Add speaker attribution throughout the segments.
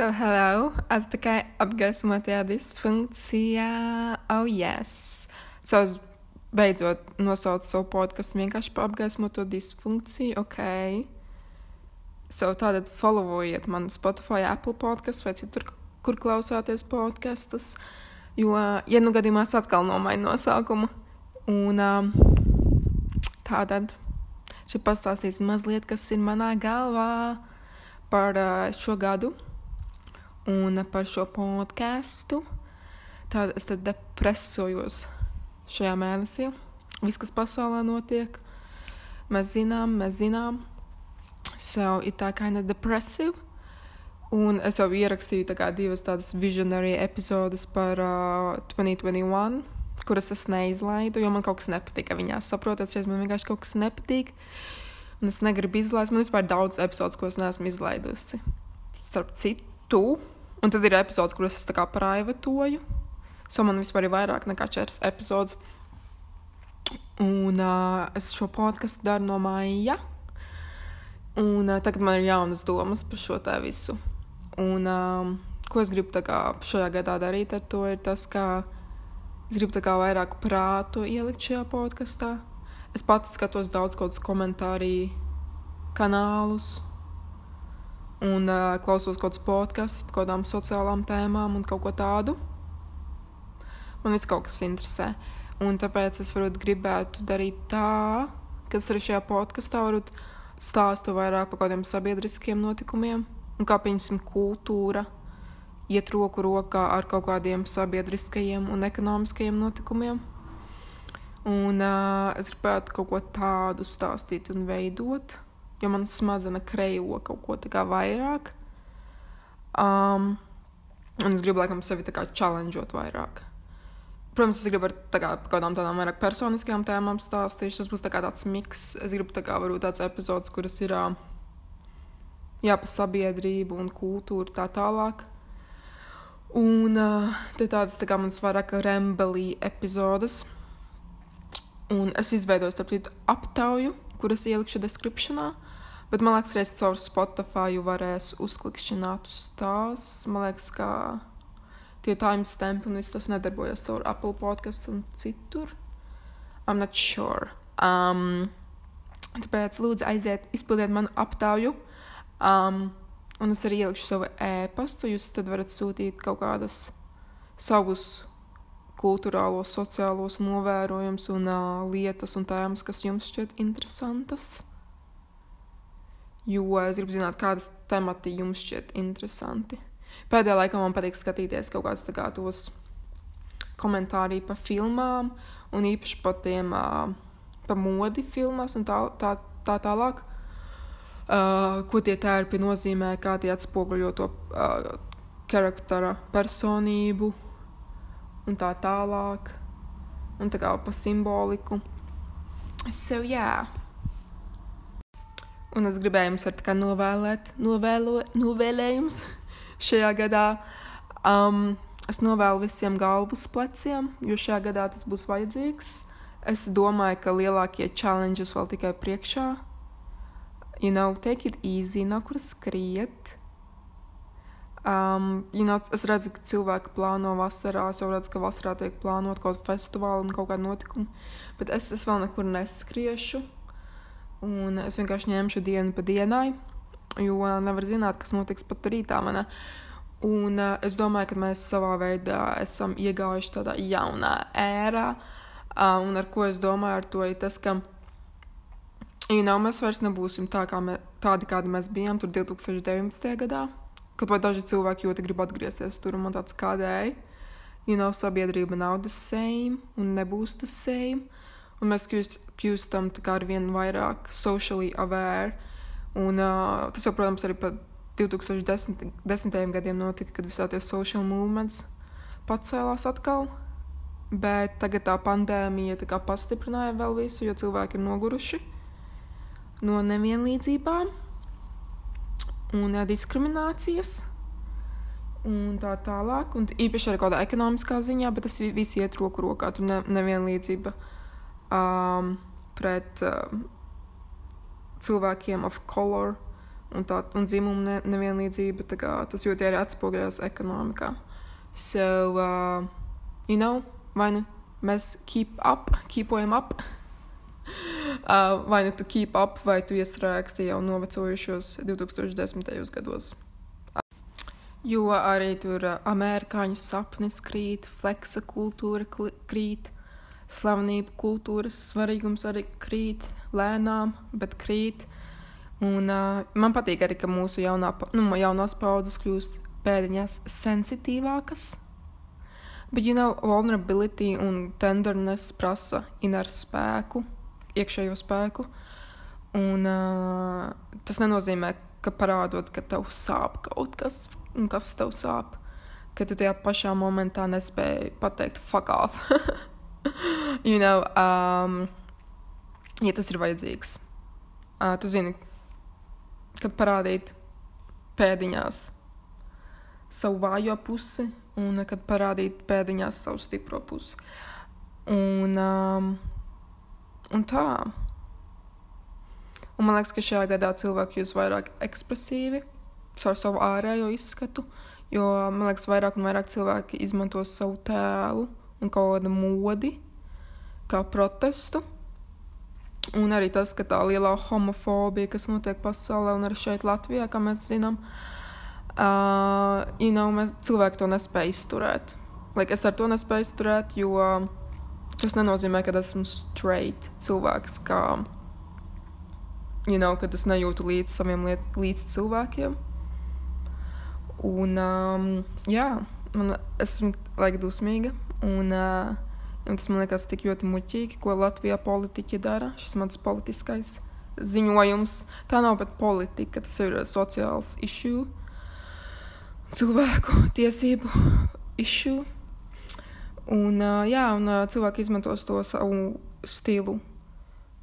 Speaker 1: So, hello, atpakaļ apgaismotajā disfunkcijā. Oh, yes. So, es beidzot nosaucu savu podkāstu vienkārši par apgaismoto disfunkciju. Ok. So, tātad followiet man Spotify, Apple podkāstu vai citur, kur klausāties podkastus. Jo, ja nu gadījumā es atkal nomainu nosaukumu. Un um, tātad šeit pastāstīsim mazliet, kas ir manā galvā par uh, šo gadu un par šo podkāstu. Tad es tad depresojos šajā mēnesī. Viss, kas pasaulē notiek, mēs zinām, mēs zinām. So it tā kind of depressive. Un es jau ierakstīju tā kā divas tādas visionary epizodes par uh, 2021, kuras es neizlaidu, jo man kaut kas nepatika viņās. Saprotat, šeit man vienkārši kaut kas nepatīk. Un es negribu izlaist. Man vispār ir daudz epizodes, ko es neesmu izlaidusi. Starp citu, un tad ir epizodes, kuras es tā kā privatoju. So man vispār ir vairāk nekā četras epizodes. Un uh, es šo podkāstu daru no maija. Un uh, tagad man ir jaunas domas par šo tā visu. Un um, ko es gribu kā, šajā gadā darīt ar to, ir tas, ka es gribu kā, vairāk prātu ielikt šajā podkāstā. Es pati skatos daudz kādus komentāriju kanālus un uh, klausos kaut kādus podkastus par kādām sociālām tēmām un kaut ko tādu. Man viss kaut kas interesē. Un tāpēc es varbūt gribētu darīt tā, ka es arī šajā podkastā varu stāstu vairāk par kādiem sabiedriskiem notikumiem un kā, piemēram, kultūra iet roku rokā ar kaut kādiem sabiedriskajiem un ekonomiskajiem notikumiem. Un uh, es gribētu kaut ko tādu stāstīt un veidot, jo man smadzenes kreivo kaut ko tādu vairāk. Um, un es gribu, laikam, sevi tā kā challengeot vairāk. Protams, es gribu ar tā kā, kādām tādām vairāk personiskām tēmām stāstīt. Tas būs tā tāds miks. Es gribu tā kā varbūt tāds epizodes, kuras ir jā, par sabiedrību un kultūru tā tālāk. Un uh, te tādas tā kā manas vairāk rembelī epizodes. Un es izveidoju starp citu aptauju, kuras ielikšu descriptionā. Bet man liekas, ka caur Spotify varēs uzklikšķināt uz tās. Man liekas, ka tie timestampi un viss tas nedarbojas caur Apple podkāstu un citur. I'm not sure. Um, tāpēc lūdzu aiziet, izpildiet manu aptauju. Um, un es arī ielikšu savu e-pastu. Jūs tad varat sūtīt kaut kādas savus kultūrālos, sociālos novērojumus un uh, lietas un tēmas, kas jums šķiet interesantas. Jo es gribu zināt, kādas temati jums šķiet interesanti. Pēdējā laikā man patīk skatīties kaut kādus kā, tos komentārus par filmām, un īpaši par tiem par modi filmās un tā, tā, tā tālāk. Uh, ko tie tērpi nozīmē, kā tie atspoguļo to uh, charaktera personību un tā tālāk. Un tā kā pa simboliku. So. Yeah. Un es gribēju jums ar novēlēt, novēlo, novēlējums šajā gadā. Um, es novēlu visiem galvas pleciem, jo šajā gadā tas būs vajadzīgs. Es domāju, ka lielākie challenges vēl tikai priekšā. You know, take it easy, nav kur skriet. Um, you know, es redzu, ka cilvēki plāno vasarā. Es jau redzu, ka vasarā tiek plānot kaut kāda festivāla un kaut kāda notikuma. Bet es, es vēl nekur neskriešu. Un es vienkārši ņemšu dienu pa dienai jo nevar zināt, kas notiks pat rītā. Manā. Un uh, es domāju, ka mēs savā veidā esam iegājuši tādā jaunā ērā. Uh, un ar ko es domāju, ar to ir tas, ka you know, mēs vairs nebūsim tā, kā mē, tādi, kādi mēs bijām tur 2019. gadā. Kaut vai daži cilvēki ļoti grib atgriezties tur, un man tāds kādēļ. You know, sabiedrība nav the same un nebūs the same. Un mēs kļūstam ar vien vairāk socially aware Un, uh, tas jau, protams, arī par 2010. gadiem notika, kad visā tie social movements pacēlās atkal. Bet tagad tā pandēmija tā pastiprināja vēl visu, jo cilvēki ir noguruši no nevienlīdzībām un uh, diskriminācijas. Un tā tālāk, un īpaši arī kādā ekonomiskā ziņā, bet tas viss iet roku rokā. Tur ne, nevienlīdzība um, pret uh, cilvēkiem of color un, tā, un dzimuma ne, nevienlīdzība, kā, tas ļoti arī atspoguļojas ekonomikā. So, uh, you know, vai nu mēs keep up, keepojam up, uh, vai nu tu keep up, vai tu iestrēgsti jau novecojušos 2010. gados. Jo arī tur uh, amerikāņu sapnis krīt, fleksa kultūra krīt, slavenību kultūras svarīgums arī krīt, lēnām, bet krīt. Un, uh, man patīk arī, ka mūsu jaunā, nu, jaunās paudzes kļūst pēdiņās sensitīvākas. Bet, you know, vulnerability un tenderness prasa inner spēku, iekšējo spēku. Un uh, tas nenozīmē, ka parādot, ka tev sāp kaut kas, un kas tev sāp, ka tu tajā pašā momentā nespēji pateikt fuck off. you know, um, ja tas ir vajadzīgs. Uh, tu zini, kad parādīt pēdiņās savu vājo pusi un kad parādīt pēdiņās savu stipro pusi. Un, um, un tā. Un man liekas, ka šajā gadā cilvēki jūs vairāk ekspresīvi caur savu ārējo izskatu, jo man liekas, vairāk un vairāk cilvēki izmanto savu tēlu un kaut kādu modi kā protestu. Un arī tas, ka tā lielā homofobija, kas notiek pasaulē un arī šeit Latvijā, kā mēs zinām, uh, you know, mēs, cilvēki to nespēja izturēt. Like, es ar to nespēju izturēt, jo tas nenozīmē, ka esmu straight cilvēks, kā, you know, kad es nejūtu līdz saviem liet, līdz cilvēkiem. Un, um, jā, man, esmu laika dusmīga. Un, uh, un tas man liekas tik ļoti muļķīgi, ko Latvijā politiķi dara. Šis mans politiskais ziņojums. Tā nav pat politika, tas ir sociāls issue, cilvēku tiesību issue. Un, uh, jā, un uh, cilvēki izmantos to savu stilu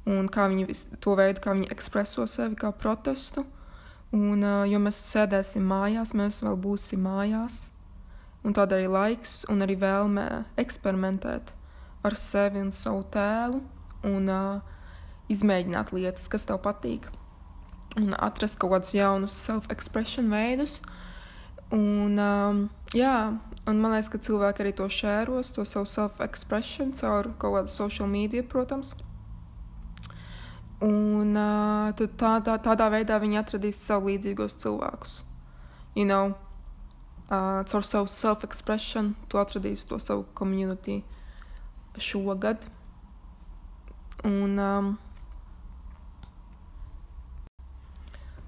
Speaker 1: un kā viņi to veidu, kā viņi ekspreso sevi kā protestu. Un, uh, jo mēs sēdēsim mājās, mēs vēl būsim mājās. Un tādēļ laiks un arī vēlme eksperimentēt ar sevi un savu tēlu un uh, izmēģināt lietas, kas tev patīk. Un atrast kaut kādus jaunus self-expression veidus. Un, um, jā, un man liekas, ka cilvēki arī to šēros, to savu self-expression caur kaut kādu social media, protams. Un uh, tā, tā, tādā veidā viņi atradīs sev līdzīgos cilvēkus. You know, uh, caur savu self-expression, tu atradīsi to savu community šogad. Un, um,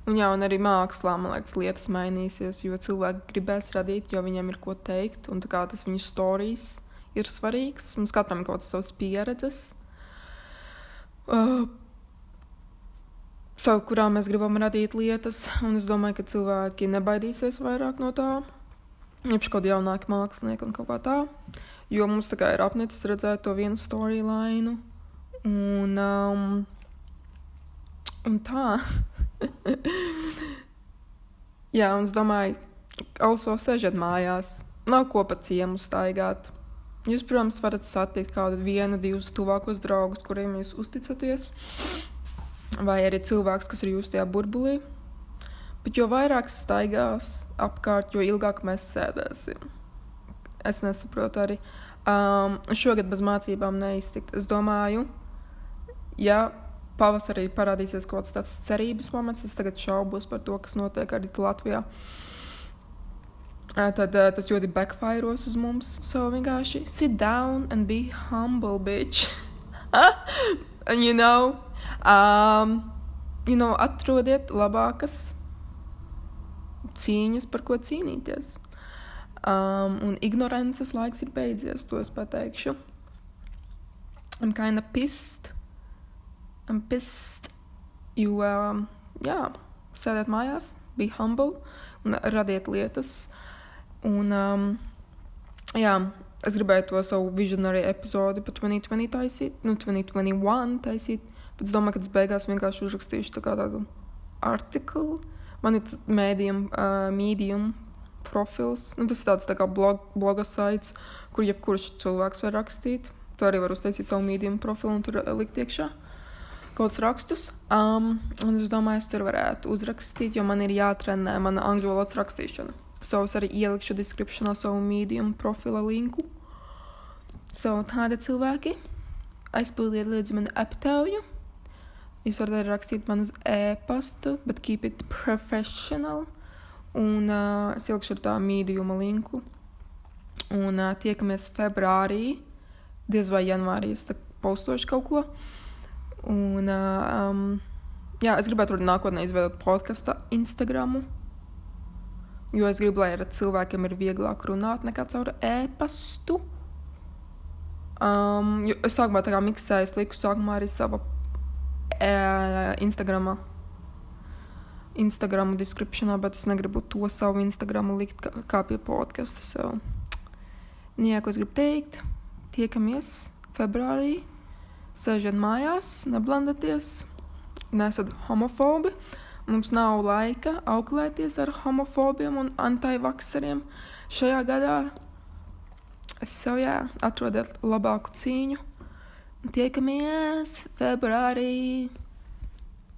Speaker 1: un, jā, un arī mākslā, man liekas, lietas mainīsies, jo cilvēki gribēs radīt, jo viņiem ir ko teikt, un tas viņu stāstījis ir svarīgs. Mums katram ir kaut kādas savas pieredzes. Uh, savu, kurā mēs gribam radīt lietas. Un es domāju, ka cilvēki nebaidīsies vairāk no tā. Īpaši kaut kādi jaunāki mākslinieki un kaut kā tā. Jo mums tā kā ir apnicis redzēt to vienu storyline. Un, um, un tā. Jā, un es domāju, also sežat mājās. Nav ko pa ciemu staigāt. Jūs, protams, varat satikt kādu vienu, divus tuvākos draugus, kuriem jūs uzticaties vai arī cilvēks, kas ir jūsu tajā burbulī. Bet jo vairāk staigās apkārt, jo ilgāk mēs sēdēsim. Es nesaprotu arī. Um, šogad bez mācībām neiztikt. Es domāju, ja pavasarī parādīsies kaut kāds tāds cerības moments, es tagad šaubos par to, kas notiek arī Latvijā. Tad uh, tas ļoti backfiros uz mums. So vienkārši sit down and be humble, bitch. and you know, Um, you know, atrodiet labākas cīņas, par ko cīnīties. Um, un ignorances laiks ir beidzies, to es pateikšu. I'm kind of pissed. I'm pissed. Jo, um, jā, sēdiet mājās, be humble un radiet lietas. Un, um, jā, es gribēju to savu visionary epizodi par 2020 taisīt, nu, 2021 taisīt. Bet es domāju, ka tas beigās vienkārši uzrakstīšu tā tādu artiklu. Man ir mēdījum, uh, medium profils. Nu, tas ir tāds tā kā blog, bloga saits, kur jebkurš cilvēks var rakstīt. Tu arī vari uztaisīt savu medium profilu un tur likt iekšā. kaut kādus rakstus. Um, un es domāju, es tur varētu uzrakstīt, jo man ir jātrenē mana angļu valodas rakstīšana. So es arī ielikšu descriptionā savu medium profila linku. So tādi cilvēki aizpildiet lūdzu mani aptauju. Jūs varat arī rakstīt man uz e-pastu, bet keep it professional. Un uh, es ielikšu ar tā mīdījuma linku. Un uh, tiekamies februārī, diez vai janvārī es postošu kaut ko. Un, uh, um, jā, es gribētu arī nākotnē izveidot podkāstu Instagramu. Jo es gribu, lai ar cilvēkiem ir vieglāk runāt nekā caur e-pastu. Um, es sākumā tā kā miksēju, es liku sākumā arī savu e, Instagram. Instagram descriptionā, bet es negribu to savu Instagram likt kā, kā pie podkasta. So. Jā, ko es gribu teikt? Tiekamies februārī. Sēžat mājās, neblandieties, nesat homofobi. Mums nav laika auklēties ar homofobiem un antivakseriem šajā gadā. Es sev jā, atrodiet labāku cīņu. Tiekamies februārī!